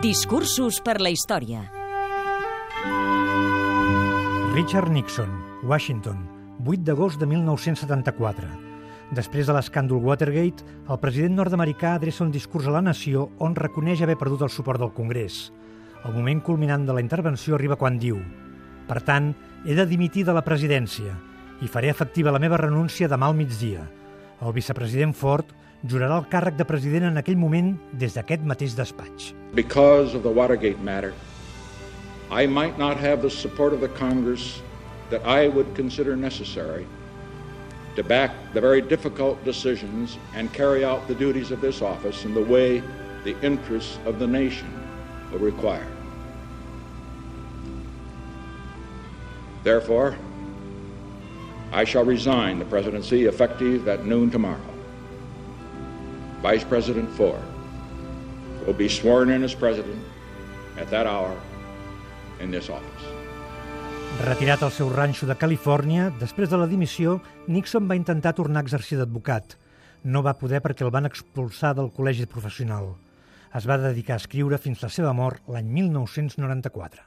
Discursos per la història. Richard Nixon, Washington, 8 d'agost de 1974. Després de l'escàndol Watergate, el president nord-americà adreça un discurs a la nació on reconeix haver perdut el suport del Congrés. El moment culminant de la intervenció arriba quan diu Per tant, he de dimitir de la presidència i faré efectiva la meva renúncia demà al migdia. El vicepresident Ford jurarà el càrrec de president en aquell moment des d'aquest mateix despatx. Because of the Watergate matter, I might not have the support of the Congress that I would consider necessary to back the very difficult decisions and carry out the duties of this office in the way the interests of the nation will require. Therefore, I shall resign the presidency effective at noon tomorrow. Vice President Ford will be sworn in as president at that hour in this office. Retirat al seu ranxo de Califòrnia, després de la dimissió, Nixon va intentar tornar a exercir d'advocat. No va poder perquè el van expulsar del col·legi professional. Es va dedicar a escriure fins la seva mort l'any 1994.